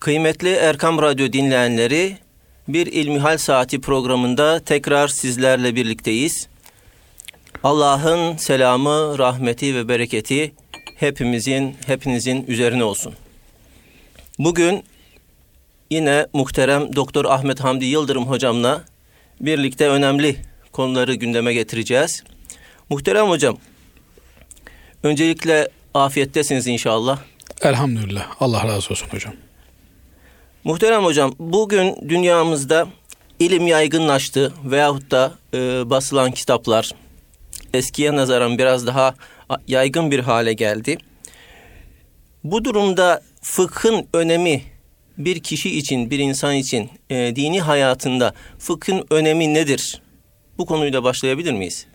Kıymetli Erkam Radyo dinleyenleri, bir İlmihal Saati programında tekrar sizlerle birlikteyiz. Allah'ın selamı, rahmeti ve bereketi hepimizin, hepinizin üzerine olsun. Bugün yine muhterem Doktor Ahmet Hamdi Yıldırım hocamla birlikte önemli konuları gündeme getireceğiz. Muhterem hocam, öncelikle afiyettesiniz inşallah. Elhamdülillah. Allah razı olsun hocam. Muhterem hocam, bugün dünyamızda ilim yaygınlaştı veyahut da e, basılan kitaplar eskiye nazaran biraz daha yaygın bir hale geldi. Bu durumda fıkhın önemi bir kişi için, bir insan için e, dini hayatında fıkhın önemi nedir? Bu konuyla başlayabilir miyiz?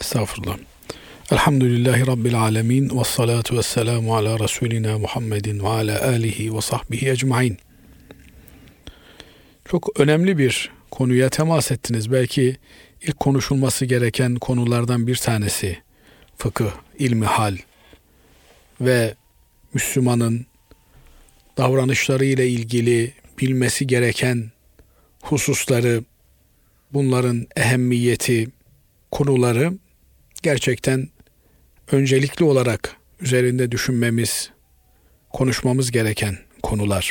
Estağfurullah. Elhamdülillahi Rabbil alemin ve salatu ve selamu ala Resulina Muhammedin ve ala alihi ve sahbihi ecmain. Çok önemli bir konuya temas ettiniz. Belki ilk konuşulması gereken konulardan bir tanesi fıkıh, ilmi hal ve Müslümanın davranışları ile ilgili bilmesi gereken hususları, bunların ehemmiyeti, konuları gerçekten öncelikli olarak üzerinde düşünmemiz, konuşmamız gereken konular.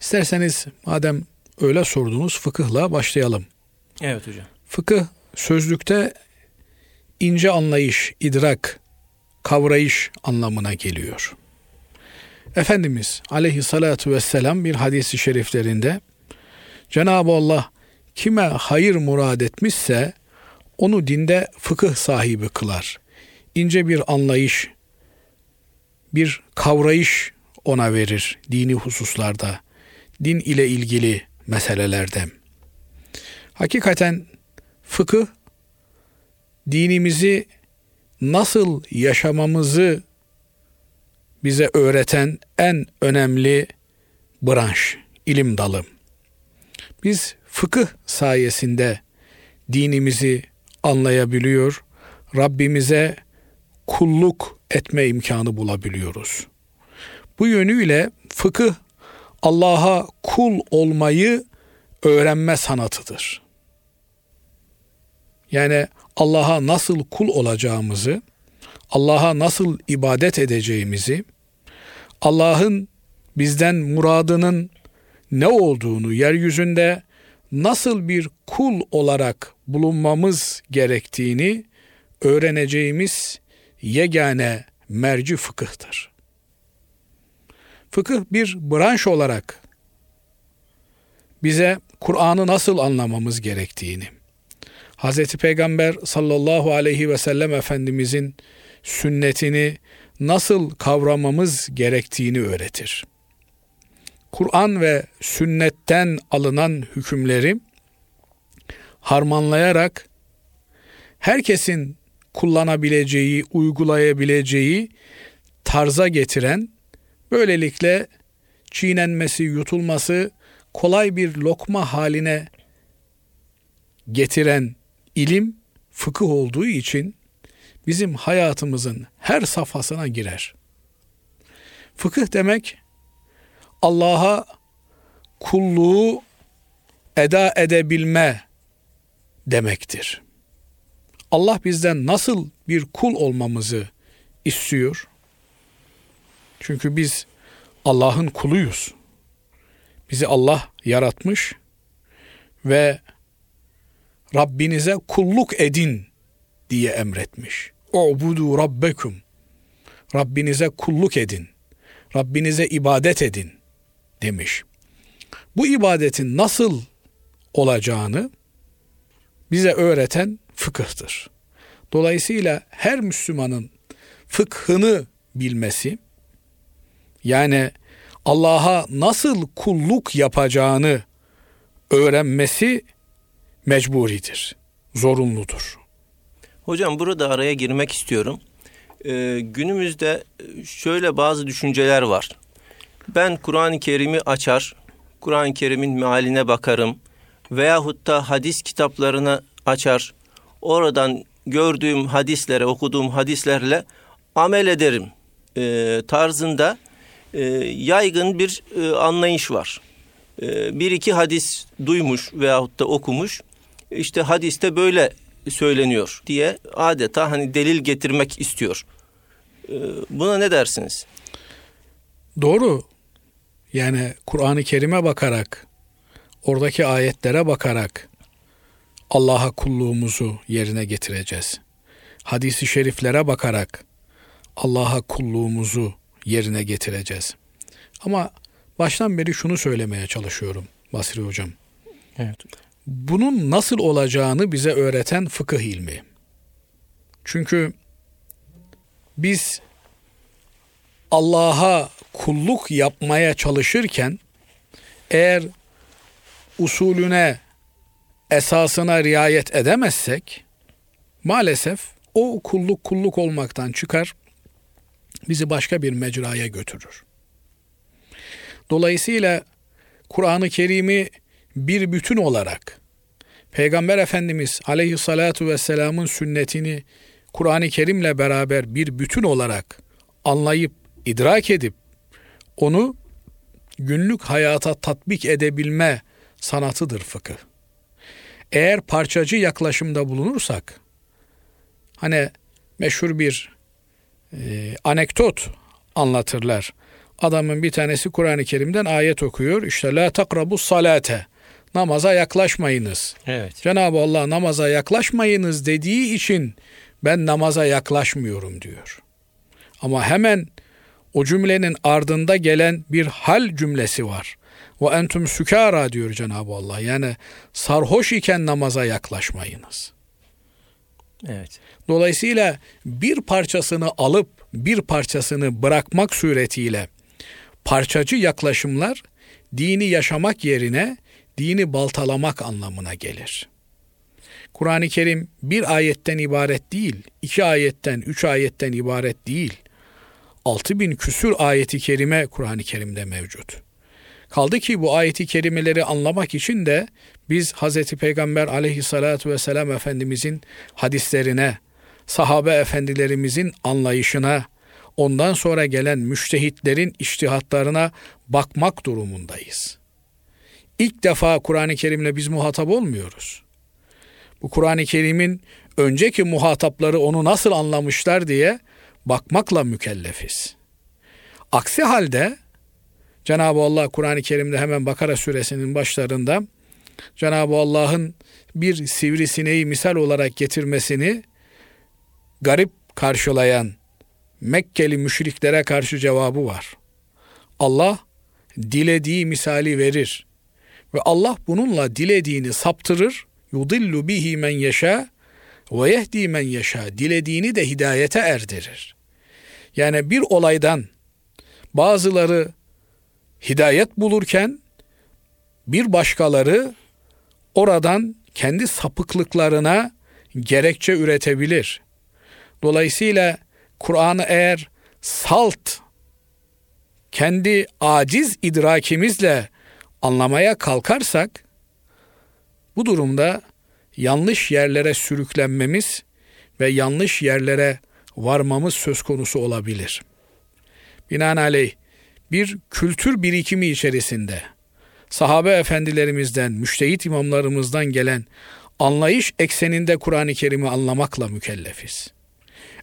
İsterseniz madem öyle sordunuz fıkıhla başlayalım. Evet hocam. Fıkıh sözlükte ince anlayış, idrak, kavrayış anlamına geliyor. Efendimiz aleyhissalatu vesselam bir hadisi şeriflerinde Cenab-ı Allah kime hayır murad etmişse onu dinde fıkıh sahibi kılar. İnce bir anlayış, bir kavrayış ona verir dini hususlarda, din ile ilgili meselelerde. Hakikaten fıkıh dinimizi nasıl yaşamamızı bize öğreten en önemli branş, ilim dalı. Biz fıkıh sayesinde dinimizi anlayabiliyor, Rabbimize kulluk etme imkanı bulabiliyoruz. Bu yönüyle fıkıh Allah'a kul olmayı öğrenme sanatıdır. Yani Allah'a nasıl kul olacağımızı, Allah'a nasıl ibadet edeceğimizi, Allah'ın bizden muradının ne olduğunu, yeryüzünde nasıl bir kul olarak bulunmamız gerektiğini öğreneceğimiz yegane merci fıkıhtır. Fıkıh bir branş olarak bize Kur'an'ı nasıl anlamamız gerektiğini, Hz. Peygamber sallallahu aleyhi ve sellem Efendimizin sünnetini nasıl kavramamız gerektiğini öğretir. Kur'an ve sünnetten alınan hükümleri harmanlayarak herkesin kullanabileceği, uygulayabileceği tarza getiren, böylelikle çiğnenmesi, yutulması kolay bir lokma haline getiren ilim fıkıh olduğu için bizim hayatımızın her safhasına girer. Fıkıh demek Allah'a kulluğu eda edebilme demektir. Allah bizden nasıl bir kul olmamızı istiyor? Çünkü biz Allah'ın kuluyuz. Bizi Allah yaratmış ve Rabbinize kulluk edin diye emretmiş. Ubudu rabbekum. Rabbinize kulluk edin. Rabbinize ibadet edin demiş. Bu ibadetin nasıl olacağını bize öğreten fıkıhtır. Dolayısıyla her Müslümanın fıkhını bilmesi yani Allah'a nasıl kulluk yapacağını öğrenmesi mecburidir, zorunludur. Hocam burada araya girmek istiyorum. Ee, günümüzde şöyle bazı düşünceler var. Ben Kur'an-ı Kerim'i açar, Kur'an-ı Kerim'in mealine bakarım veyahut da hadis kitaplarını açar, oradan gördüğüm hadislere, okuduğum hadislerle amel ederim e, tarzında yaygın bir e, anlayış var. E, bir iki hadis duymuş veyahut da okumuş. İşte hadiste böyle söyleniyor diye adeta hani delil getirmek istiyor. E, buna ne dersiniz? Doğru. Yani Kur'an-ı Kerim'e bakarak, oradaki ayetlere bakarak Allah'a kulluğumuzu yerine getireceğiz. Hadisi şeriflere bakarak Allah'a kulluğumuzu yerine getireceğiz. Ama baştan beri şunu söylemeye çalışıyorum Basri Hocam. Evet. Bunun nasıl olacağını bize öğreten fıkıh ilmi. Çünkü biz Allah'a kulluk yapmaya çalışırken eğer usulüne esasına riayet edemezsek maalesef o kulluk kulluk olmaktan çıkar bizi başka bir mecraya götürür. Dolayısıyla Kur'an-ı Kerim'i bir bütün olarak Peygamber Efendimiz aleyhissalatu vesselamın sünnetini Kur'an-ı Kerim'le beraber bir bütün olarak anlayıp, idrak edip onu günlük hayata tatbik edebilme sanatıdır fıkıh. Eğer parçacı yaklaşımda bulunursak, hani meşhur bir e, anekdot anlatırlar. Adamın bir tanesi Kur'an-ı Kerim'den ayet okuyor. İşte la takrabu salate. Namaza yaklaşmayınız. Evet. Cenab-ı Allah namaza yaklaşmayınız dediği için ben namaza yaklaşmıyorum diyor. Ama hemen o cümlenin ardında gelen bir hal cümlesi var. Ve entum sükara diyor Cenab-ı Allah. Yani sarhoş iken namaza yaklaşmayınız. Evet. Dolayısıyla bir parçasını alıp bir parçasını bırakmak suretiyle parçacı yaklaşımlar dini yaşamak yerine dini baltalamak anlamına gelir. Kur'an-ı Kerim bir ayetten ibaret değil, iki ayetten, üç ayetten ibaret değil. Altı bin küsür ayeti kerime Kur'an-ı Kerim'de mevcut. Kaldı ki bu ayeti kerimeleri anlamak için de biz Hz. Peygamber aleyhissalatu vesselam Efendimizin hadislerine, sahabe efendilerimizin anlayışına, ondan sonra gelen müştehitlerin iştihatlarına bakmak durumundayız. İlk defa Kur'an-ı Kerim'le biz muhatap olmuyoruz. Bu Kur'an-ı Kerim'in önceki muhatapları onu nasıl anlamışlar diye bakmakla mükellefiz. Aksi halde Cenab-ı Allah Kur'an-ı Kerim'de hemen Bakara suresinin başlarında Cenab-ı Allah'ın bir sivrisineği misal olarak getirmesini garip karşılayan Mekkeli müşriklere karşı cevabı var. Allah dilediği misali verir ve Allah bununla dilediğini saptırır. Yudillu bihi men yeşâ ve yehdi men yeşâ. Dilediğini de hidayete erdirir. Yani bir olaydan bazıları hidayet bulurken bir başkaları oradan kendi sapıklıklarına gerekçe üretebilir. Dolayısıyla Kur'an'ı eğer salt kendi aciz idrakimizle anlamaya kalkarsak bu durumda yanlış yerlere sürüklenmemiz ve yanlış yerlere varmamız söz konusu olabilir. Binaenaleyh bir kültür birikimi içerisinde sahabe efendilerimizden, müştehit imamlarımızdan gelen anlayış ekseninde Kur'an-ı Kerim'i anlamakla mükellefiz.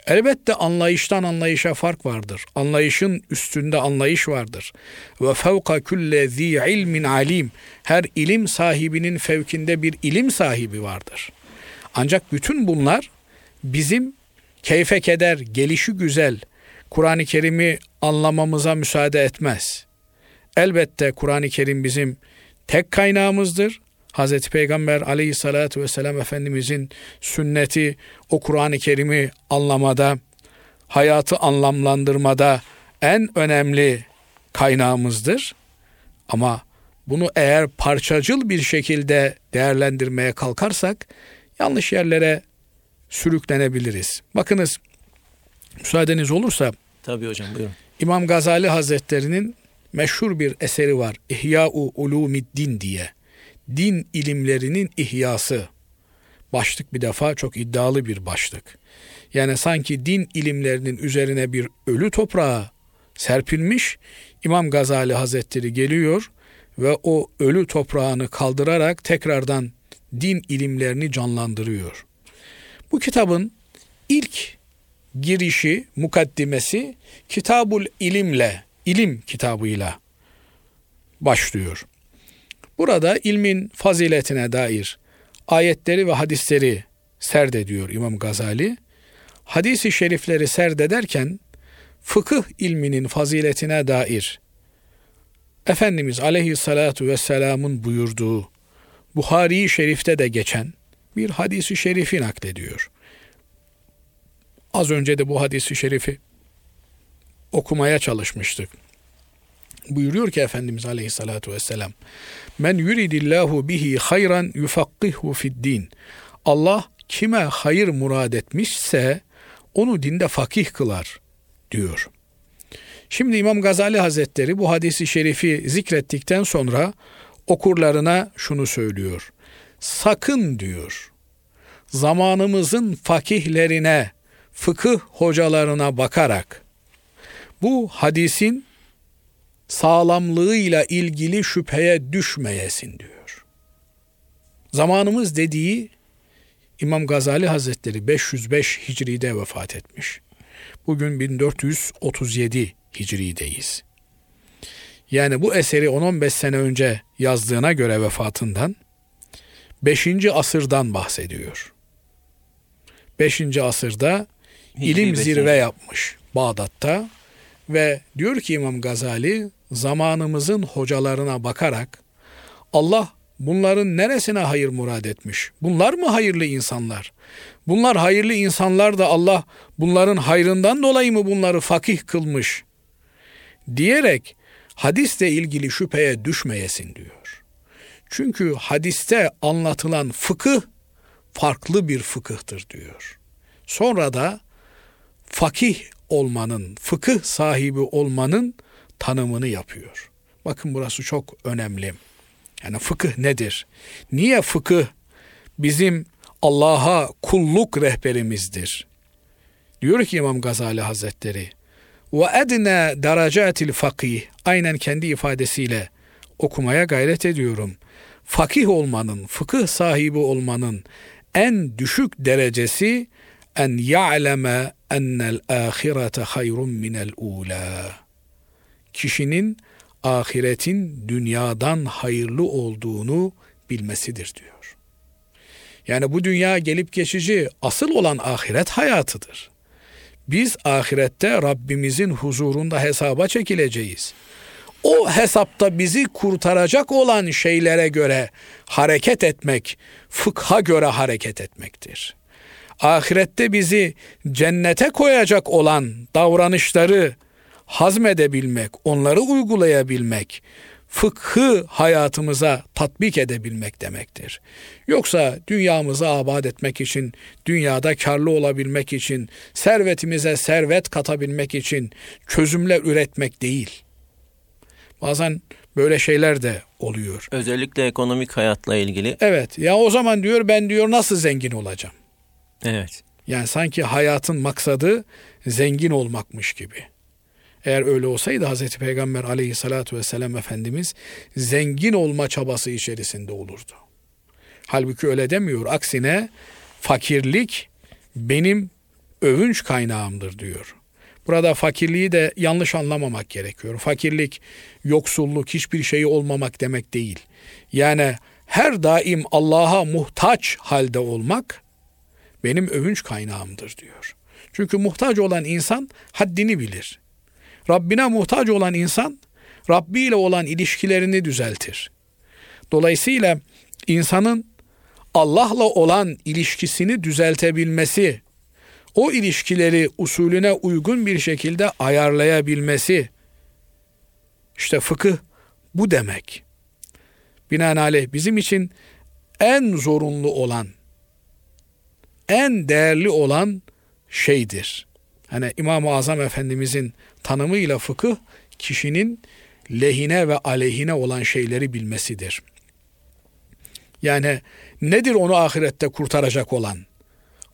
Elbette anlayıştan anlayışa fark vardır. Anlayışın üstünde anlayış vardır. Ve fevka külle zi ilmin alim. Her ilim sahibinin fevkinde bir ilim sahibi vardır. Ancak bütün bunlar bizim keyfe keder, gelişi güzel, Kur'an-ı Kerim'i anlamamıza müsaade etmez. Elbette Kur'an-ı Kerim bizim tek kaynağımızdır. Hz. Peygamber aleyhissalatü vesselam Efendimizin sünneti o Kur'an-ı Kerim'i anlamada, hayatı anlamlandırmada en önemli kaynağımızdır. Ama bunu eğer parçacıl bir şekilde değerlendirmeye kalkarsak yanlış yerlere sürüklenebiliriz. Bakınız müsaadeniz olursa Tabii hocam buyurun. İmam Gazali Hazretleri'nin meşhur bir eseri var. İhya-u Ulumiddin diye. Din ilimlerinin ihyası. Başlık bir defa çok iddialı bir başlık. Yani sanki din ilimlerinin üzerine bir ölü toprağı serpilmiş, İmam Gazali Hazretleri geliyor ve o ölü toprağını kaldırarak tekrardan din ilimlerini canlandırıyor. Bu kitabın ilk girişi, mukaddimesi Kitabul İlimle, ilim kitabıyla başlıyor. Burada ilmin faziletine dair ayetleri ve hadisleri serdediyor İmam Gazali. Hadisi şerifleri serdederken fıkıh ilminin faziletine dair Efendimiz aleyhissalatu vesselamın buyurduğu Buhari Şerif'te de geçen bir hadisi şerifi naklediyor. Az önce de bu hadisi şerifi okumaya çalışmıştık. Buyuruyor ki Efendimiz Aleyhissalatu vesselam Men yuridillahu bihi hayran yufakkihu fid din. Allah kime hayır murad etmişse onu dinde fakih kılar diyor. Şimdi İmam Gazali Hazretleri bu hadisi şerifi zikrettikten sonra okurlarına şunu söylüyor. Sakın diyor zamanımızın fakihlerine, fıkıh hocalarına bakarak bu hadisin sağlamlığıyla ilgili şüpheye düşmeyesin diyor. Zamanımız dediği İmam Gazali Hazretleri 505 Hicri'de vefat etmiş. Bugün 1437 Hicri'deyiz. Yani bu eseri 10-15 sene önce yazdığına göre vefatından 5. asırdan bahsediyor. 5. asırda ilim zirve yapmış Bağdat'ta ve diyor ki İmam Gazali zamanımızın hocalarına bakarak Allah bunların neresine hayır murad etmiş? Bunlar mı hayırlı insanlar? Bunlar hayırlı insanlar da Allah bunların hayrından dolayı mı bunları fakih kılmış? Diyerek hadisle ilgili şüpheye düşmeyesin diyor. Çünkü hadiste anlatılan fıkıh farklı bir fıkıhtır diyor. Sonra da fakih olmanın, fıkıh sahibi olmanın tanımını yapıyor. Bakın burası çok önemli. Yani fıkıh nedir? Niye fıkıh bizim Allah'a kulluk rehberimizdir? Diyor ki İmam Gazali Hazretleri ve edne derecatil fakih aynen kendi ifadesiyle okumaya gayret ediyorum. Fakih olmanın, fıkıh sahibi olmanın en düşük derecesi en ya'leme ennel ahirete hayrun minel ula. Kişinin ahiretin dünyadan hayırlı olduğunu bilmesidir diyor. Yani bu dünya gelip geçici, asıl olan ahiret hayatıdır. Biz ahirette Rabbimizin huzurunda hesaba çekileceğiz. O hesapta bizi kurtaracak olan şeylere göre hareket etmek, fıkha göre hareket etmektir. Ahirette bizi cennete koyacak olan davranışları hazmedebilmek, onları uygulayabilmek, fıkhı hayatımıza tatbik edebilmek demektir. Yoksa dünyamızı abad etmek için, dünyada karlı olabilmek için, servetimize servet katabilmek için çözümler üretmek değil. Bazen böyle şeyler de oluyor. Özellikle ekonomik hayatla ilgili. Evet. Ya o zaman diyor ben diyor nasıl zengin olacağım? Evet. Yani sanki hayatın maksadı zengin olmakmış gibi. Eğer öyle olsaydı Hazreti Peygamber aleyhissalatu vesselam Efendimiz zengin olma çabası içerisinde olurdu. Halbuki öyle demiyor. Aksine fakirlik benim övünç kaynağımdır diyor. Burada fakirliği de yanlış anlamamak gerekiyor. Fakirlik, yoksulluk, hiçbir şeyi olmamak demek değil. Yani her daim Allah'a muhtaç halde olmak benim övünç kaynağımdır diyor. Çünkü muhtaç olan insan haddini bilir. Rabbine muhtaç olan insan Rabbi ile olan ilişkilerini düzeltir. Dolayısıyla insanın Allah'la olan ilişkisini düzeltebilmesi, o ilişkileri usulüne uygun bir şekilde ayarlayabilmesi, işte fıkıh bu demek. Binaenaleyh bizim için en zorunlu olan, en değerli olan şeydir. Hani İmam-ı Azam Efendimizin tanımıyla fıkıh kişinin lehine ve aleyhine olan şeyleri bilmesidir. Yani nedir onu ahirette kurtaracak olan?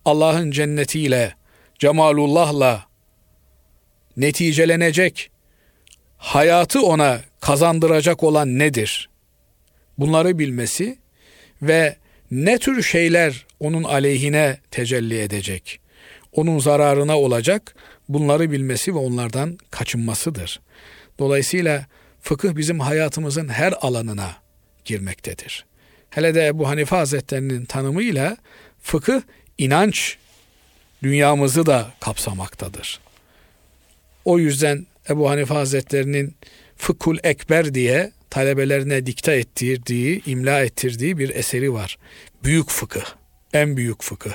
Allah'ın cennetiyle, cemalullah'la neticelenecek hayatı ona kazandıracak olan nedir? Bunları bilmesi ve ne tür şeyler onun aleyhine tecelli edecek, onun zararına olacak bunları bilmesi ve onlardan kaçınmasıdır. Dolayısıyla fıkıh bizim hayatımızın her alanına girmektedir. Hele de Ebu Hanife Hazretlerinin tanımıyla fıkıh inanç dünyamızı da kapsamaktadır. O yüzden Ebu Hanife Hazretlerinin Fıkhul Ekber diye talebelerine dikte ettirdiği, imla ettirdiği bir eseri var. Büyük fıkıh, en büyük fıkıh.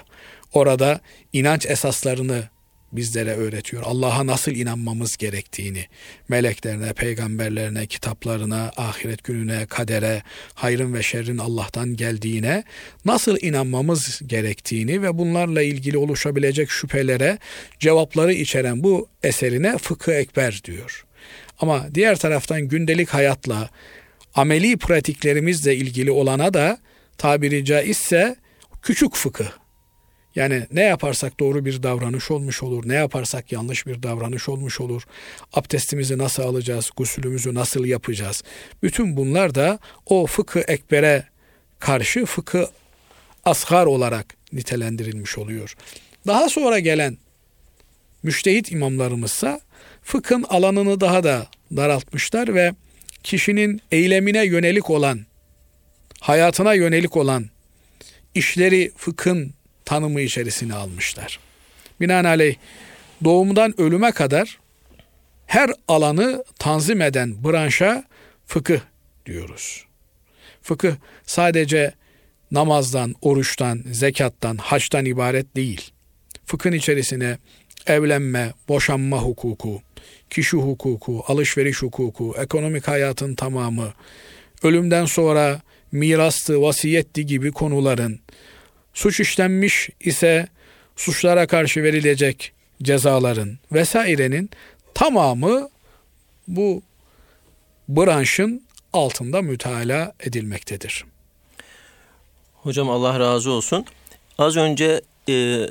Orada inanç esaslarını bizlere öğretiyor. Allah'a nasıl inanmamız gerektiğini, meleklerine, peygamberlerine, kitaplarına, ahiret gününe, kadere, hayrın ve şerrin Allah'tan geldiğine nasıl inanmamız gerektiğini ve bunlarla ilgili oluşabilecek şüphelere cevapları içeren bu eserine fıkıh ekber diyor. Ama diğer taraftan gündelik hayatla, ameli pratiklerimizle ilgili olana da tabiri caizse küçük fıkıh yani ne yaparsak doğru bir davranış olmuş olur, ne yaparsak yanlış bir davranış olmuş olur, abdestimizi nasıl alacağız, gusülümüzü nasıl yapacağız. Bütün bunlar da o fıkı ekbere karşı fıkı asgar olarak nitelendirilmiş oluyor. Daha sonra gelen müştehit imamlarımızsa fıkhın alanını daha da daraltmışlar ve kişinin eylemine yönelik olan, hayatına yönelik olan işleri fıkhın tanımı içerisine almışlar. Binaenaleyh doğumdan ölüme kadar her alanı tanzim eden branşa fıkıh diyoruz. Fıkıh sadece namazdan, oruçtan, zekattan, haçtan ibaret değil. Fıkhın içerisine evlenme, boşanma hukuku, kişi hukuku, alışveriş hukuku, ekonomik hayatın tamamı, ölümden sonra mirastı, vasiyetti gibi konuların, suç işlenmiş ise suçlara karşı verilecek cezaların vesairenin tamamı bu branşın altında müteala edilmektedir. Hocam Allah razı olsun. Az önce e,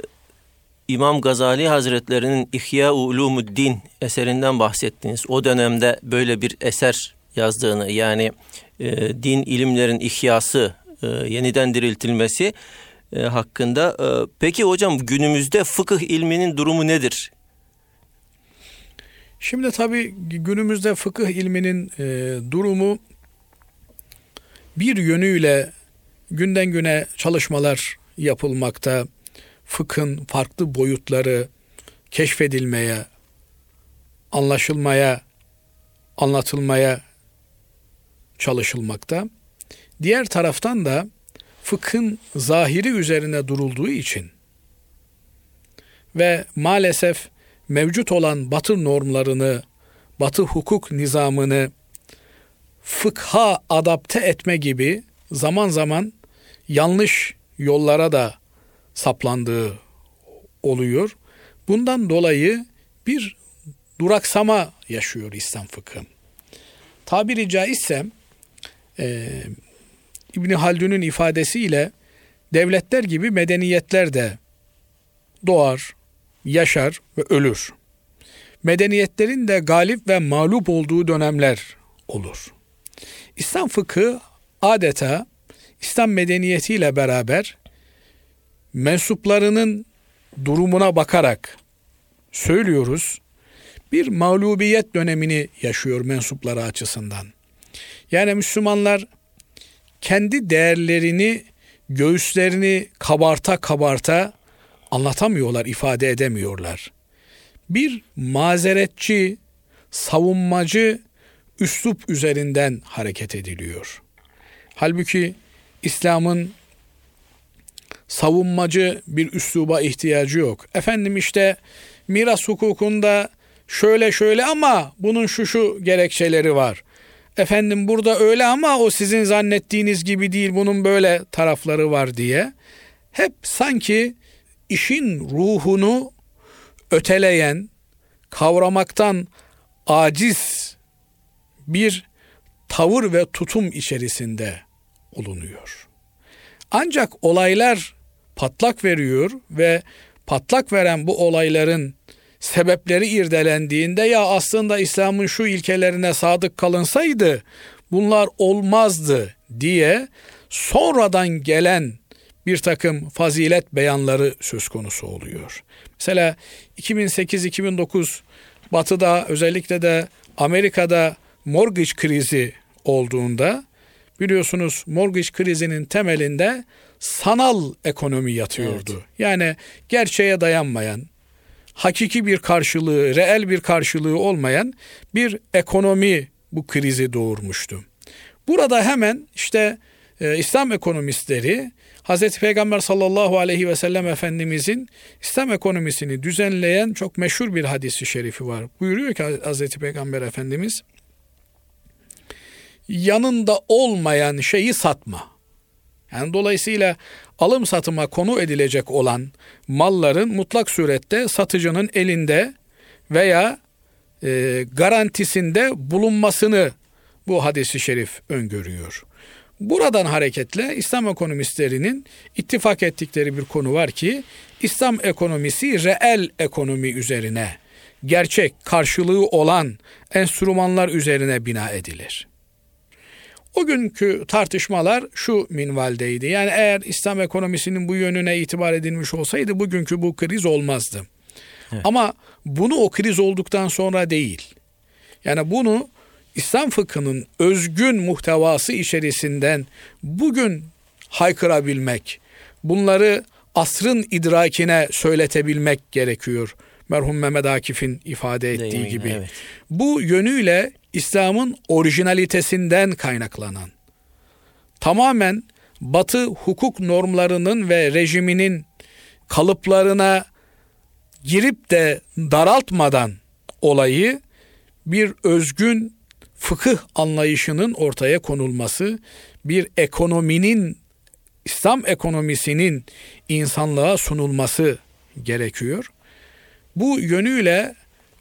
İmam Gazali Hazretlerinin İhya Ulumuddin eserinden bahsettiniz. O dönemde böyle bir eser yazdığını yani e, din ilimlerin ihyası, e, yeniden diriltilmesi e, hakkında. E, peki hocam günümüzde fıkıh ilminin durumu nedir? Şimdi tabii günümüzde fıkıh ilminin e, durumu bir yönüyle günden güne çalışmalar yapılmakta, fıkhın farklı boyutları keşfedilmeye, anlaşılmaya, anlatılmaya çalışılmakta. Diğer taraftan da fıkhın zahiri üzerine durulduğu için ve maalesef mevcut olan batı normlarını, batı hukuk nizamını fıkha adapte etme gibi zaman zaman yanlış yollara da saplandığı oluyor. Bundan dolayı bir duraksama yaşıyor İslam fıkhı. Tabiri caizse e, İbni Haldun'un ifadesiyle devletler gibi medeniyetler de doğar, yaşar ve ölür. Medeniyetlerin de galip ve mağlup olduğu dönemler olur. İslam fıkı adeta İslam medeniyetiyle beraber mensuplarının durumuna bakarak söylüyoruz. Bir mağlubiyet dönemini yaşıyor mensupları açısından. Yani Müslümanlar kendi değerlerini, göğüslerini kabarta kabarta anlatamıyorlar, ifade edemiyorlar. Bir mazeretçi, savunmacı üslup üzerinden hareket ediliyor. Halbuki İslam'ın savunmacı bir üsluba ihtiyacı yok. Efendim işte miras hukukunda şöyle şöyle ama bunun şu şu gerekçeleri var. Efendim burada öyle ama o sizin zannettiğiniz gibi değil bunun böyle tarafları var diye hep sanki işin ruhunu öteleyen, kavramaktan aciz bir tavır ve tutum içerisinde olunuyor. Ancak olaylar patlak veriyor ve patlak veren bu olayların sebepleri irdelendiğinde ya aslında İslam'ın şu ilkelerine sadık kalınsaydı bunlar olmazdı diye sonradan gelen bir takım fazilet beyanları söz konusu oluyor. Mesela 2008-2009 Batı'da özellikle de Amerika'da mortgage krizi olduğunda biliyorsunuz mortgage krizinin temelinde sanal ekonomi yatıyordu. Evet. Yani gerçeğe dayanmayan, hakiki bir karşılığı, reel bir karşılığı olmayan bir ekonomi bu krizi doğurmuştu. Burada hemen işte e, İslam ekonomistleri Hazreti Peygamber sallallahu aleyhi ve sellem Efendimizin İslam ekonomisini düzenleyen çok meşhur bir hadisi şerifi var. Buyuruyor ki Hazreti Peygamber Efendimiz yanında olmayan şeyi satma. Yani dolayısıyla alım satıma konu edilecek olan malların mutlak surette satıcının elinde veya e, garantisinde bulunmasını bu hadisi şerif öngörüyor. Buradan hareketle İslam ekonomistlerinin ittifak ettikleri bir konu var ki İslam ekonomisi reel ekonomi üzerine, gerçek karşılığı olan enstrümanlar üzerine bina edilir. O günkü tartışmalar şu minvaldeydi. Yani eğer İslam ekonomisinin bu yönüne itibar edilmiş olsaydı bugünkü bu kriz olmazdı. Evet. Ama bunu o kriz olduktan sonra değil. Yani bunu İslam fıkhının özgün muhtevası içerisinden bugün haykırabilmek, bunları asrın idrakine söyletebilmek gerekiyor. Merhum Mehmet Akif'in ifade ettiği Değil gibi. Evet. Bu yönüyle İslam'ın orijinalitesinden kaynaklanan, tamamen Batı hukuk normlarının ve rejiminin kalıplarına girip de daraltmadan olayı bir özgün fıkıh anlayışının ortaya konulması, bir ekonominin İslam ekonomisinin insanlığa sunulması gerekiyor. Bu yönüyle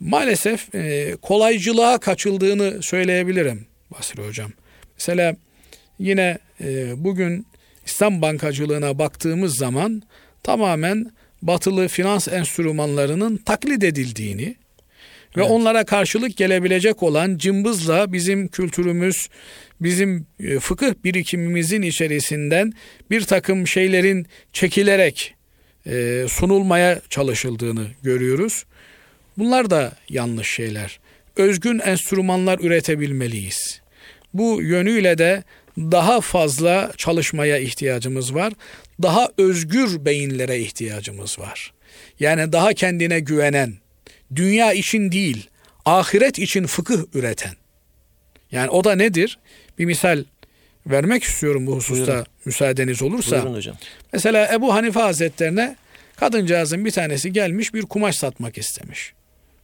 maalesef e, kolaycılığa kaçıldığını söyleyebilirim Basri Hocam. Mesela yine e, bugün İslam bankacılığına baktığımız zaman tamamen batılı finans enstrümanlarının taklit edildiğini, ve evet. onlara karşılık gelebilecek olan cımbızla bizim kültürümüz, bizim e, fıkıh birikimimizin içerisinden bir takım şeylerin çekilerek e, sunulmaya çalışıldığını görüyoruz. Bunlar da yanlış şeyler. Özgün enstrümanlar üretebilmeliyiz. Bu yönüyle de daha fazla çalışmaya ihtiyacımız var. Daha özgür beyinlere ihtiyacımız var. Yani daha kendine güvenen, dünya için değil, ahiret için fıkıh üreten. Yani o da nedir? Bir misal vermek istiyorum bu hususta Buyurun. müsaadeniz olursa. Buyurun hocam. Mesela Ebu Hanife Hazretlerine kadıncağızın bir tanesi gelmiş bir kumaş satmak istemiş.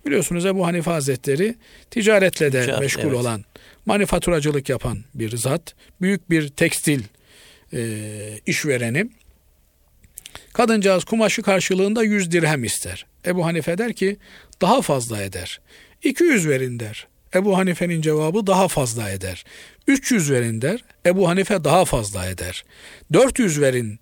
Biliyorsunuz Ebu Hanife Hazretleri ticaretle de Ticaret, meşgul evet. olan, manifaturacılık yapan bir zat. Büyük bir tekstil e, işvereni. Kadıncağız kumaşı karşılığında 100 dirhem ister. Ebu Hanife der ki daha fazla eder. 200 verin der. Ebu Hanife'nin cevabı daha fazla eder. 300 verin der. Ebu Hanife daha fazla eder. 400 verin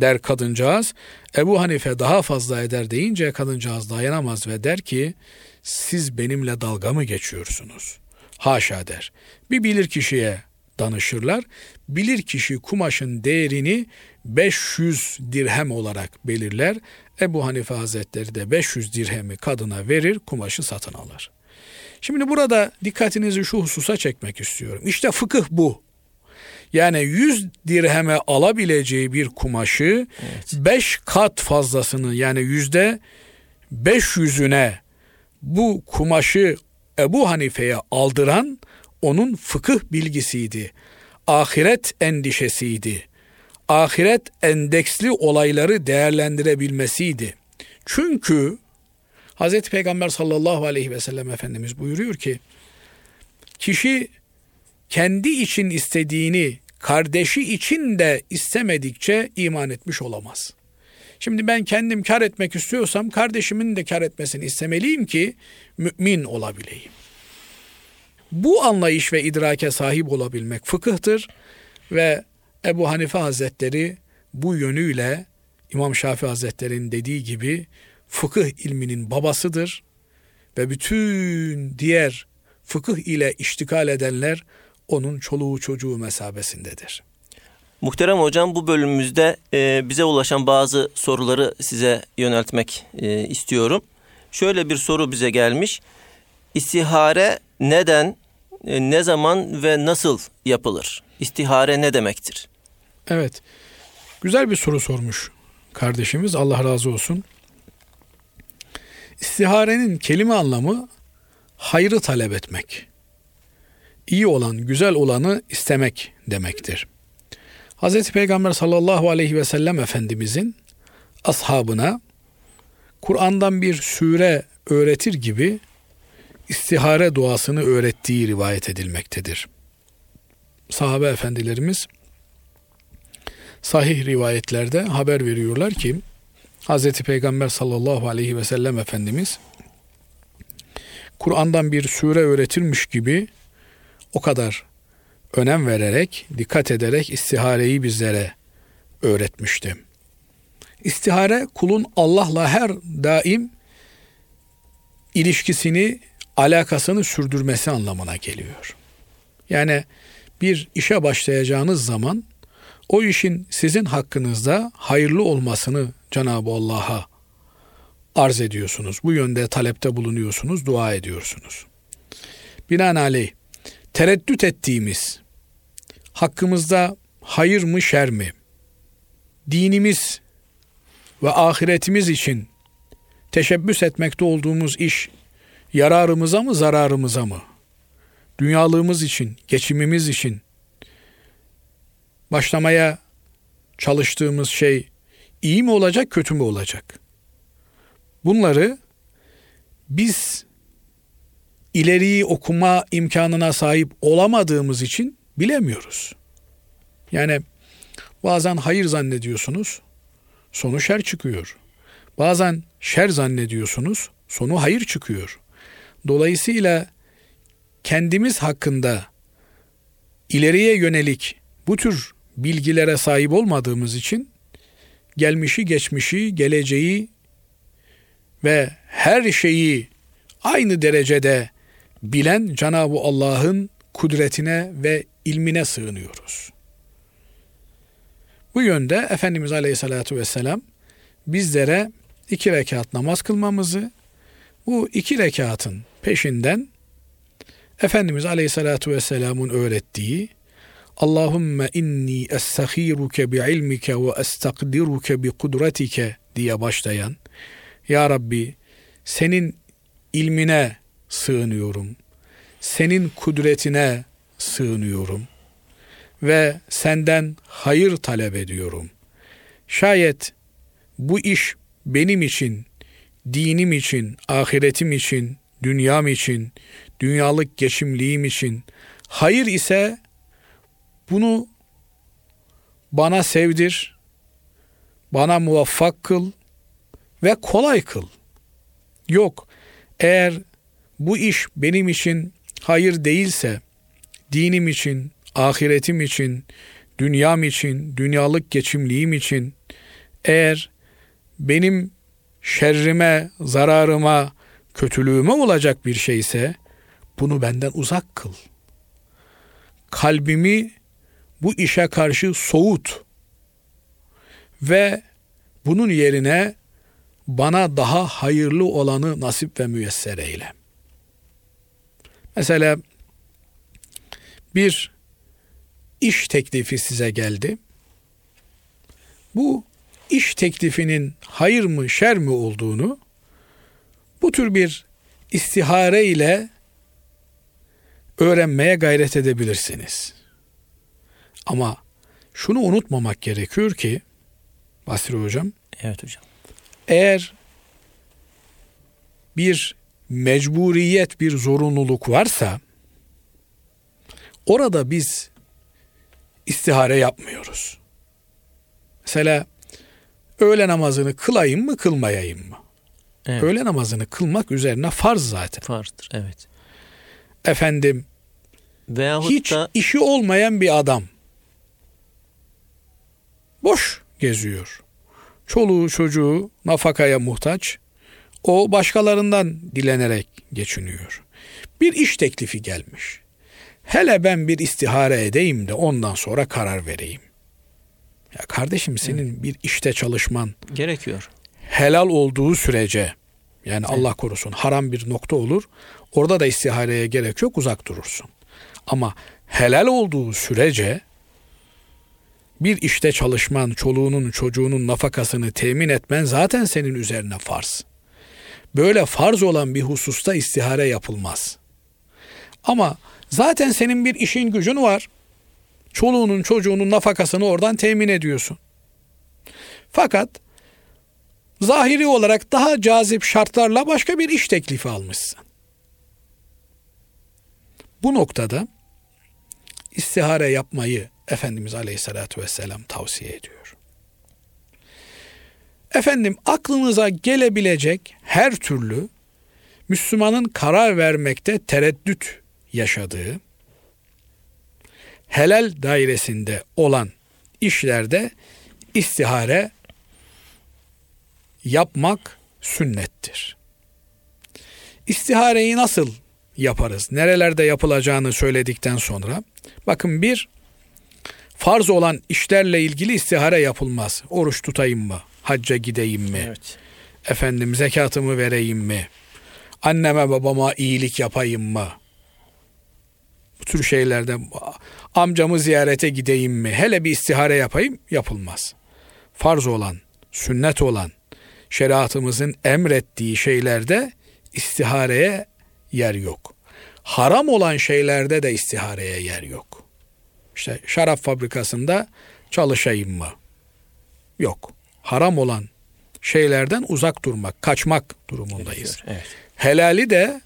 der kadıncağız. Ebu Hanife daha fazla eder deyince kadıncağız dayanamaz ve der ki siz benimle dalga mı geçiyorsunuz? Haşa der. Bir bilir kişiye danışırlar. Bilir kişi kumaşın değerini 500 dirhem olarak belirler. Ebu Hanife Hazretleri de 500 dirhemi kadına verir, kumaşı satın alır. Şimdi burada dikkatinizi şu hususa çekmek istiyorum. İşte fıkıh bu. Yani 100 dirheme alabileceği bir kumaşı 5 evet. kat fazlasını yani yüzde 500'üne bu kumaşı Ebu Hanife'ye aldıran onun fıkıh bilgisiydi. Ahiret endişesiydi ahiret endeksli olayları değerlendirebilmesiydi. Çünkü Hz. Peygamber sallallahu aleyhi ve sellem Efendimiz buyuruyor ki kişi kendi için istediğini kardeşi için de istemedikçe iman etmiş olamaz. Şimdi ben kendim kar etmek istiyorsam kardeşimin de kar etmesini istemeliyim ki mümin olabileyim. Bu anlayış ve idrake sahip olabilmek fıkıhtır ve Ebu Hanife Hazretleri bu yönüyle İmam Şafii Hazretleri'nin dediği gibi fıkıh ilminin babasıdır ve bütün diğer fıkıh ile iştikal edenler onun çoluğu çocuğu mesabesindedir. Muhterem hocam bu bölümümüzde e, bize ulaşan bazı soruları size yöneltmek e, istiyorum. Şöyle bir soru bize gelmiş. İstihare neden, e, ne zaman ve nasıl yapılır? İstihare ne demektir? Evet. Güzel bir soru sormuş kardeşimiz. Allah razı olsun. İstiharenin kelime anlamı hayrı talep etmek. İyi olan, güzel olanı istemek demektir. Hz. Peygamber sallallahu aleyhi ve sellem Efendimizin ashabına Kur'an'dan bir sure öğretir gibi istihare duasını öğrettiği rivayet edilmektedir. Sahabe efendilerimiz sahih rivayetlerde haber veriyorlar ki Hz. Peygamber sallallahu aleyhi ve sellem Efendimiz Kur'an'dan bir sure öğretirmiş gibi o kadar önem vererek, dikkat ederek istihareyi bizlere öğretmişti. İstihare kulun Allah'la her daim ilişkisini, alakasını sürdürmesi anlamına geliyor. Yani bir işe başlayacağınız zaman o işin sizin hakkınızda hayırlı olmasını Cenab-ı Allah'a arz ediyorsunuz. Bu yönde talepte bulunuyorsunuz, dua ediyorsunuz. Binaenaleyh tereddüt ettiğimiz hakkımızda hayır mı şer mi? Dinimiz ve ahiretimiz için teşebbüs etmekte olduğumuz iş yararımıza mı zararımıza mı? Dünyalığımız için, geçimimiz için başlamaya çalıştığımız şey iyi mi olacak, kötü mü olacak? Bunları biz ileriyi okuma imkanına sahip olamadığımız için bilemiyoruz. Yani bazen hayır zannediyorsunuz, sonu şer çıkıyor. Bazen şer zannediyorsunuz, sonu hayır çıkıyor. Dolayısıyla kendimiz hakkında ileriye yönelik bu tür bilgilere sahip olmadığımız için gelmişi, geçmişi, geleceği ve her şeyi aynı derecede bilen Cenab-ı Allah'ın kudretine ve ilmine sığınıyoruz. Bu yönde Efendimiz Aleyhisselatü Vesselam bizlere iki rekat namaz kılmamızı, bu iki rekatın peşinden Efendimiz Aleyhisselatü Vesselam'ın öğrettiği Allahümme inni estaghiruke bi ilmike ve estakdiruke bi kudretike diye başlayan Ya Rabbi senin ilmine sığınıyorum. Senin kudretine sığınıyorum ve senden hayır talep ediyorum. Şayet bu iş benim için, dinim için, ahiretim için, dünyam için, dünyalık geçimliğim için hayır ise bunu bana sevdir, bana muvaffak kıl ve kolay kıl. Yok, eğer bu iş benim için hayır değilse, dinim için, ahiretim için, dünyam için, dünyalık geçimliğim için, eğer benim şerrime, zararıma, kötülüğüme olacak bir şeyse, bunu benden uzak kıl. Kalbimi bu işe karşı soğut ve bunun yerine bana daha hayırlı olanı nasip ve müyesser eyle. Mesela bir iş teklifi size geldi. Bu iş teklifinin hayır mı şer mi olduğunu bu tür bir istihare ile öğrenmeye gayret edebilirsiniz. Ama şunu unutmamak gerekiyor ki Basri hocam. Evet hocam. Eğer bir mecburiyet, bir zorunluluk varsa orada biz istihare yapmıyoruz. Mesela öğle namazını kılayım mı kılmayayım mı? Evet. Öğle namazını kılmak üzerine farz zaten. Farzdır evet. Efendim Veyahut hiç da... işi olmayan bir adam boş geziyor. Çoluğu çocuğu nafakaya muhtaç. O başkalarından dilenerek geçiniyor. Bir iş teklifi gelmiş. Hele ben bir istihare edeyim de ondan sonra karar vereyim. Ya kardeşim senin evet. bir işte çalışman gerekiyor. Helal olduğu sürece yani evet. Allah korusun haram bir nokta olur. Orada da istihareye gerek yok uzak durursun. Ama helal olduğu sürece bir işte çalışman, çoluğunun çocuğunun nafakasını temin etmen zaten senin üzerine farz. Böyle farz olan bir hususta istihare yapılmaz. Ama zaten senin bir işin gücün var. Çoluğunun çocuğunun nafakasını oradan temin ediyorsun. Fakat zahiri olarak daha cazip şartlarla başka bir iş teklifi almışsın. Bu noktada istihare yapmayı Efendimiz Aleyhisselatü Vesselam tavsiye ediyor. Efendim aklınıza gelebilecek her türlü Müslümanın karar vermekte tereddüt yaşadığı helal dairesinde olan işlerde istihare yapmak sünnettir. İstihareyi nasıl yaparız? Nerelerde yapılacağını söyledikten sonra bakın bir farz olan işlerle ilgili istihare yapılmaz. Oruç tutayım mı? Hacca gideyim mi? Evet. Efendim zekatımı vereyim mi? Anneme babama iyilik yapayım mı? Bu tür şeylerde amcamı ziyarete gideyim mi? Hele bir istihare yapayım yapılmaz. Farz olan, sünnet olan, şeriatımızın emrettiği şeylerde istihareye yer yok. Haram olan şeylerde de istihareye yer yok. İşte şarap fabrikasında çalışayım mı? Yok. Haram olan şeylerden uzak durmak, kaçmak durumundayız. Evet. Helali de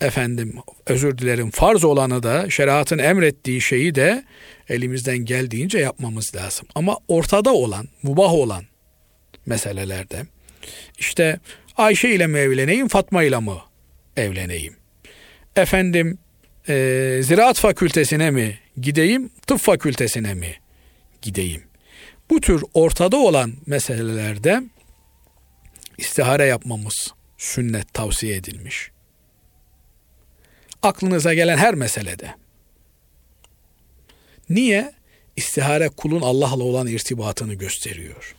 efendim özür dilerim farz olanı da şeriatın emrettiği şeyi de elimizden geldiğince yapmamız lazım. Ama ortada olan, mubah olan meselelerde işte Ayşe ile mi evleneyim, Fatma ile mi evleneyim? Efendim e, ziraat fakültesine mi gideyim, tıp fakültesine mi gideyim? Bu tür ortada olan meselelerde istihare yapmamız sünnet tavsiye edilmiş. Aklınıza gelen her meselede. Niye? İstihare kulun Allah'la olan irtibatını gösteriyor.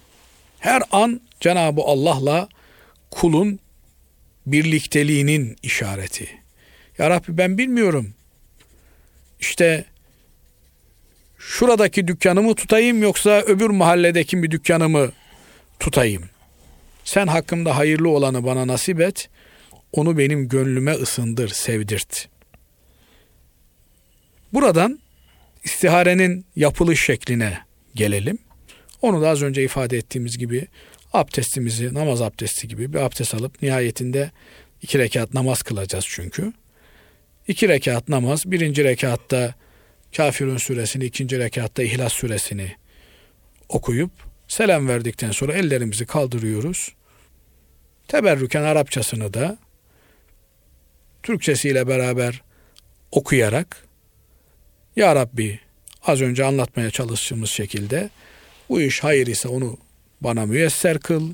Her an Cenab-ı Allah'la kulun birlikteliğinin işareti. Ya Rabbi ben bilmiyorum. İşte şuradaki dükkanımı tutayım yoksa öbür mahalledeki bir dükkanımı tutayım. Sen hakkımda hayırlı olanı bana nasip et. Onu benim gönlüme ısındır, sevdirt. Buradan istiharenin yapılış şekline gelelim. Onu da az önce ifade ettiğimiz gibi abdestimizi, namaz abdesti gibi bir abdest alıp nihayetinde iki rekat namaz kılacağız çünkü. İki rekat namaz, birinci rekatta Kafirun suresini, ikinci rekatta İhlas suresini okuyup selam verdikten sonra ellerimizi kaldırıyoruz. Teberrüken Arapçasını da Türkçesiyle beraber okuyarak Ya Rabbi az önce anlatmaya çalıştığımız şekilde bu iş hayır ise onu bana müyesser kıl,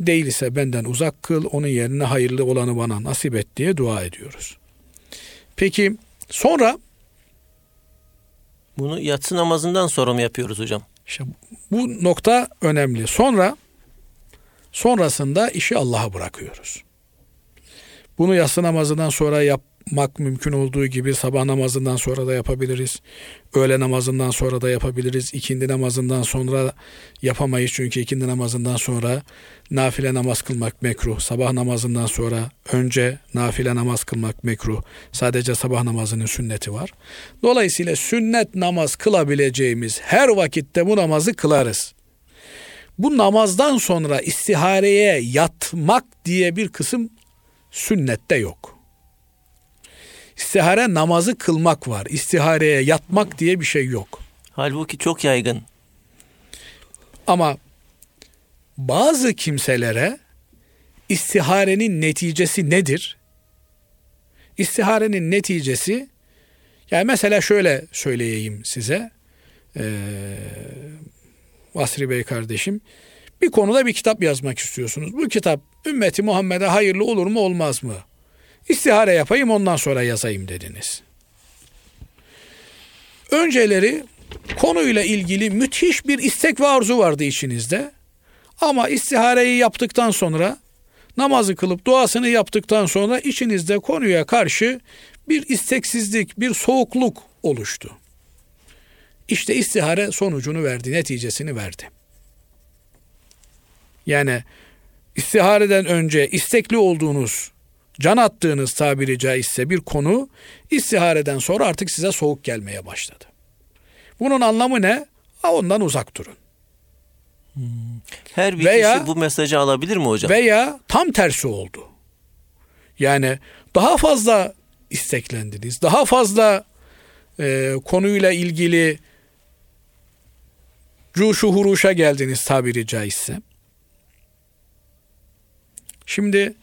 değil ise benden uzak kıl, onun yerine hayırlı olanı bana nasip et diye dua ediyoruz. Peki sonra bunu yatsı namazından sonra mı yapıyoruz hocam? İşte bu nokta önemli. Sonra sonrasında işi Allah'a bırakıyoruz. Bunu yatsı namazından sonra yap, yapmak mümkün olduğu gibi sabah namazından sonra da yapabiliriz. Öğle namazından sonra da yapabiliriz. İkindi namazından sonra yapamayız çünkü ikindi namazından sonra nafile namaz kılmak mekruh. Sabah namazından sonra önce nafile namaz kılmak mekruh. Sadece sabah namazının sünneti var. Dolayısıyla sünnet namaz kılabileceğimiz her vakitte bu namazı kılarız. Bu namazdan sonra istihareye yatmak diye bir kısım sünnette yok. İstihare namazı kılmak var. İstihareye yatmak diye bir şey yok. Halbuki çok yaygın. Ama bazı kimselere istiharenin neticesi nedir? İstiharenin neticesi yani mesela şöyle söyleyeyim size. Ee, Basri Bey kardeşim Bir konuda bir kitap yazmak istiyorsunuz. Bu kitap ümmeti Muhammed'e hayırlı olur mu olmaz mı? İstihare yapayım ondan sonra yazayım dediniz. Önceleri konuyla ilgili müthiş bir istek ve arzu vardı içinizde. Ama istihareyi yaptıktan sonra namazı kılıp duasını yaptıktan sonra içinizde konuya karşı bir isteksizlik, bir soğukluk oluştu. İşte istihare sonucunu verdi, neticesini verdi. Yani istihareden önce istekli olduğunuz, can attığınız tabiri caizse bir konu istihareden sonra artık size soğuk gelmeye başladı. Bunun anlamı ne? Ha, ondan uzak durun. Her bir veya, kişi bu mesajı alabilir mi hocam? Veya tam tersi oldu. Yani daha fazla isteklendiniz. Daha fazla e, konuyla ilgili cuşu huruşa geldiniz tabiri caizse. Şimdi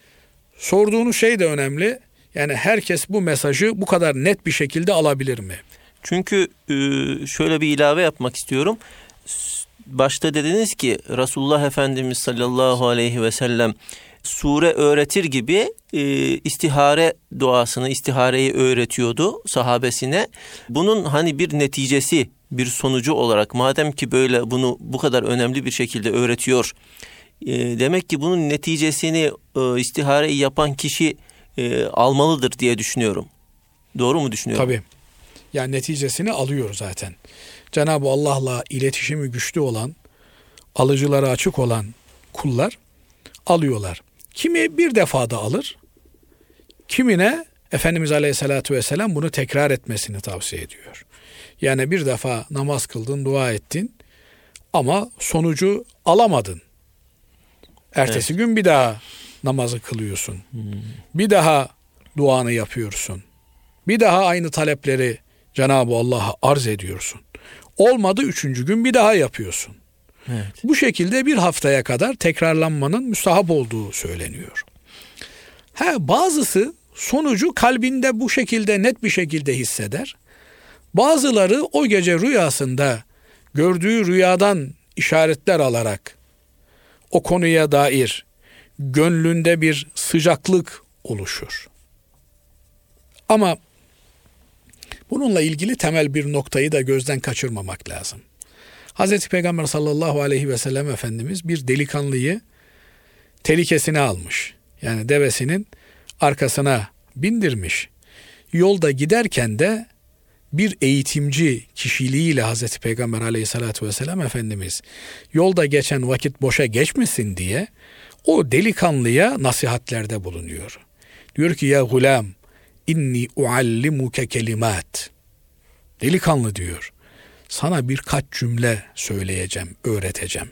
sorduğunuz şey de önemli. Yani herkes bu mesajı bu kadar net bir şekilde alabilir mi? Çünkü e, şöyle bir ilave yapmak istiyorum. Başta dediniz ki Resulullah Efendimiz sallallahu aleyhi ve sellem sure öğretir gibi e, istihare duasını, istihareyi öğretiyordu sahabesine. Bunun hani bir neticesi, bir sonucu olarak madem ki böyle bunu bu kadar önemli bir şekilde öğretiyor. E, demek ki bunun neticesini e, istihareyi yapan kişi e, almalıdır diye düşünüyorum. Doğru mu düşünüyorum? Tabii. Yani neticesini alıyor zaten. Cenab-ı Allah'la iletişimi güçlü olan, alıcılara açık olan kullar alıyorlar. Kimi bir defada alır, kimine Efendimiz Aleyhisselatü Vesselam bunu tekrar etmesini tavsiye ediyor. Yani bir defa namaz kıldın, dua ettin ama sonucu alamadın. Ertesi evet. gün bir daha namazı kılıyorsun. Hmm. Bir daha duanı yapıyorsun. Bir daha aynı talepleri Cenab-ı Allah'a arz ediyorsun. Olmadı üçüncü gün bir daha yapıyorsun. Evet. Bu şekilde bir haftaya kadar tekrarlanmanın müstahap olduğu söyleniyor. Ha, bazısı sonucu kalbinde bu şekilde net bir şekilde hisseder. Bazıları o gece rüyasında gördüğü rüyadan işaretler alarak o konuya dair gönlünde bir sıcaklık oluşur. Ama bununla ilgili temel bir noktayı da gözden kaçırmamak lazım. Hazreti Peygamber sallallahu aleyhi ve sellem Efendimiz bir delikanlıyı tehlikesine almış. Yani devesinin arkasına bindirmiş. Yolda giderken de bir eğitimci kişiliğiyle Hazreti Peygamber aleyhissalatü vesselam Efendimiz yolda geçen vakit boşa geçmesin diye o delikanlıya nasihatlerde bulunuyor. Diyor ki ya gulam inni uallimuke kelimat. Delikanlı diyor sana birkaç cümle söyleyeceğim, öğreteceğim.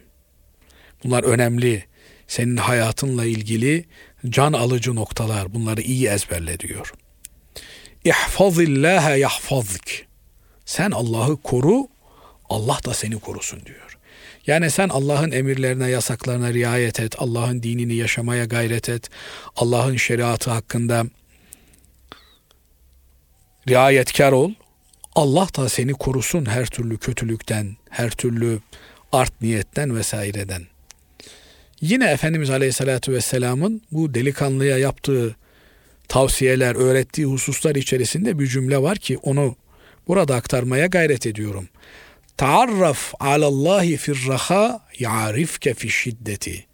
Bunlar önemli. Senin hayatınla ilgili can alıcı noktalar. Bunları iyi ezberle diyor. İhfazillâhe yahfazk. Sen Allah'ı koru, Allah da seni korusun diyor. Yani sen Allah'ın emirlerine, yasaklarına riayet et, Allah'ın dinini yaşamaya gayret et, Allah'ın şeriatı hakkında riayetkar ol. Allah da seni korusun her türlü kötülükten, her türlü art niyetten vesaireden. Yine Efendimiz Aleyhisselatü Vesselam'ın bu delikanlıya yaptığı tavsiyeler, öğrettiği hususlar içerisinde bir cümle var ki onu burada aktarmaya gayret ediyorum. Taarraf alallahi firraha ya'rifke fi şiddeti.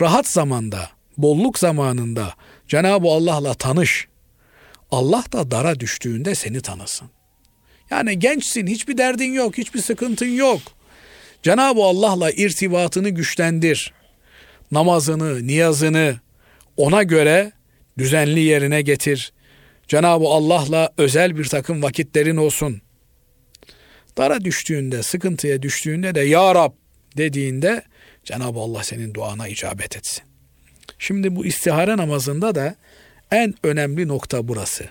Rahat zamanda, bolluk zamanında Cenab-ı Allah'la tanış. Allah da dara düştüğünde seni tanısın. Yani gençsin, hiçbir derdin yok, hiçbir sıkıntın yok. Cenab-ı Allah'la irtibatını güçlendir. Namazını, niyazını ona göre düzenli yerine getir. Cenab-ı Allah'la özel bir takım vakitlerin olsun. Dara düştüğünde, sıkıntıya düştüğünde de Ya Rab dediğinde Cenab-ı Allah senin duana icabet etsin. Şimdi bu istihare namazında da en önemli nokta burası.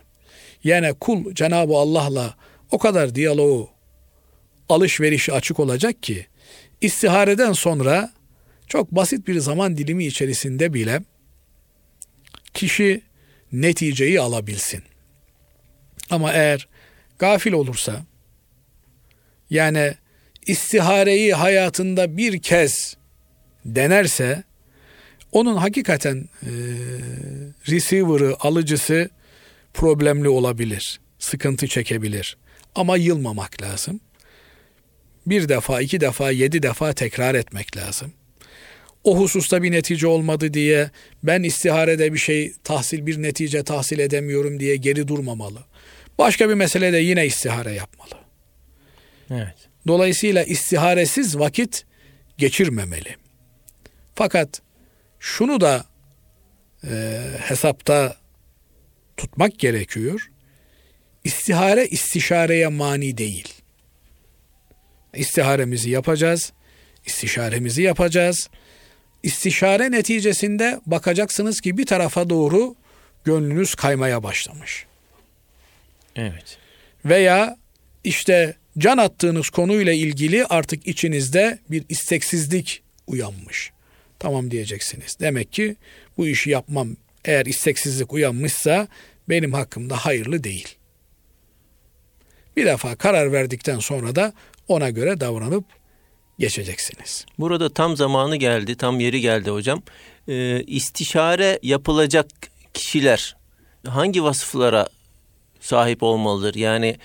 Yani kul Cenab-ı Allah'la o kadar diyaloğu, alışverişi açık olacak ki istihareden sonra çok basit bir zaman dilimi içerisinde bile kişi neticeyi alabilsin. Ama eğer gafil olursa yani istihareyi hayatında bir kez denerse onun hakikaten e, receiver'ı, alıcısı problemli olabilir. Sıkıntı çekebilir. Ama yılmamak lazım. Bir defa, iki defa, yedi defa tekrar etmek lazım. O hususta bir netice olmadı diye ben istiharede bir şey tahsil bir netice tahsil edemiyorum diye geri durmamalı. Başka bir meselede yine istihare yapmalı. Evet. Dolayısıyla istiharesiz vakit geçirmemeli. Fakat şunu da e, hesapta tutmak gerekiyor. İstihare istişareye mani değil. İstiharemizi yapacağız, istişaremizi yapacağız. İstişare neticesinde bakacaksınız ki bir tarafa doğru gönlünüz kaymaya başlamış. Evet. Veya işte can attığınız konuyla ilgili artık içinizde bir isteksizlik uyanmış. Tamam diyeceksiniz. Demek ki bu işi yapmam eğer isteksizlik uyanmışsa benim hakkımda hayırlı değil. Bir defa karar verdikten sonra da ona göre davranıp geçeceksiniz. Burada tam zamanı geldi, tam yeri geldi hocam. Ee, istişare yapılacak kişiler hangi vasıflara sahip olmalıdır? Yani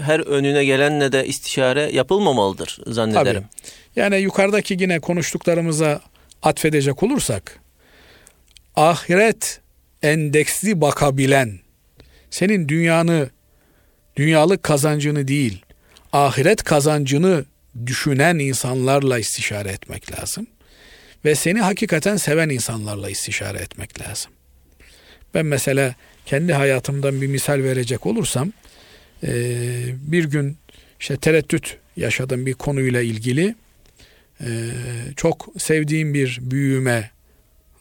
her önüne gelenle de istişare yapılmamalıdır zannederim. Tabii. Yani yukarıdaki yine konuştuklarımıza atfedecek olursak ahiret endeksli bakabilen senin dünyanı dünyalık kazancını değil ahiret kazancını düşünen insanlarla istişare etmek lazım. Ve seni hakikaten seven insanlarla istişare etmek lazım. Ben mesela kendi hayatımdan bir misal verecek olursam bir gün işte tereddüt yaşadım bir konuyla ilgili. Çok sevdiğim bir büyüğüme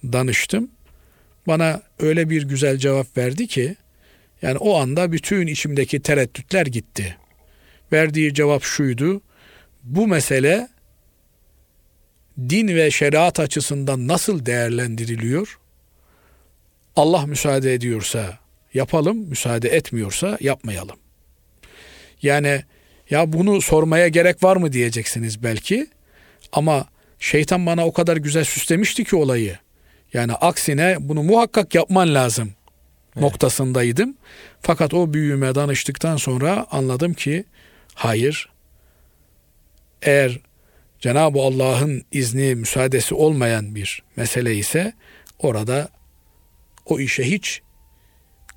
danıştım. Bana öyle bir güzel cevap verdi ki yani o anda bütün içimdeki tereddütler gitti. Verdiği cevap şuydu. Bu mesele din ve şeriat açısından nasıl değerlendiriliyor? Allah müsaade ediyorsa yapalım, müsaade etmiyorsa yapmayalım. Yani ya bunu sormaya gerek var mı diyeceksiniz belki. Ama şeytan bana o kadar güzel süslemişti ki olayı. Yani aksine bunu muhakkak yapman lazım evet. noktasındaydım. Fakat o büyüme danıştıktan sonra anladım ki hayır. Eğer Cenab-ı Allah'ın izni, müsaadesi olmayan bir mesele ise orada o işe hiç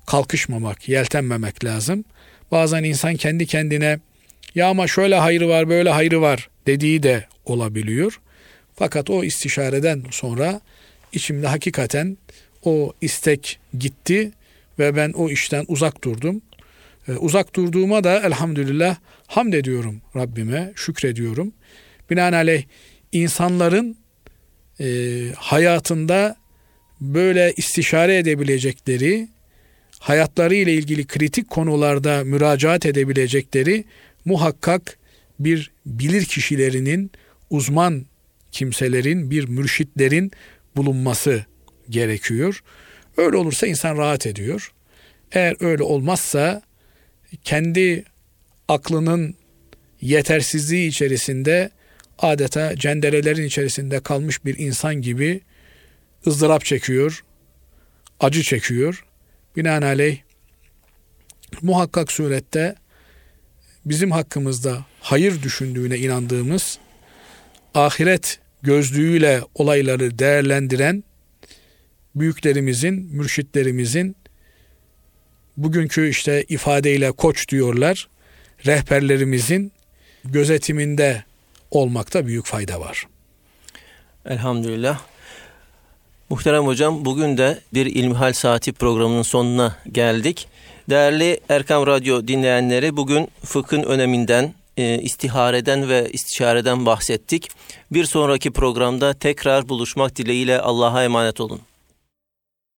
kalkışmamak, yeltenmemek lazım. Bazen insan kendi kendine ya ama şöyle hayrı var, böyle hayrı var dediği de olabiliyor. Fakat o istişareden sonra içimde hakikaten o istek gitti ve ben o işten uzak durdum. Ee, uzak durduğuma da elhamdülillah hamd ediyorum Rabbime, şükrediyorum. Binaenaleyh insanların e, hayatında böyle istişare edebilecekleri, hayatları ile ilgili kritik konularda müracaat edebilecekleri muhakkak bir bilir kişilerinin, uzman kimselerin, bir mürşitlerin bulunması gerekiyor. Öyle olursa insan rahat ediyor. Eğer öyle olmazsa kendi aklının yetersizliği içerisinde adeta cenderelerin içerisinde kalmış bir insan gibi ızdırap çekiyor, acı çekiyor. Binaenaleyh muhakkak surette bizim hakkımızda hayır düşündüğüne inandığımız, ahiret gözlüğüyle olayları değerlendiren büyüklerimizin, mürşitlerimizin bugünkü işte ifadeyle koç diyorlar, rehberlerimizin gözetiminde olmakta büyük fayda var. Elhamdülillah. Muhterem hocam bugün de bir İlmihal Saati programının sonuna geldik. Değerli Erkam Radyo dinleyenleri bugün fıkhın öneminden, e, istihareden ve istişareden bahsettik. Bir sonraki programda tekrar buluşmak dileğiyle Allah'a emanet olun.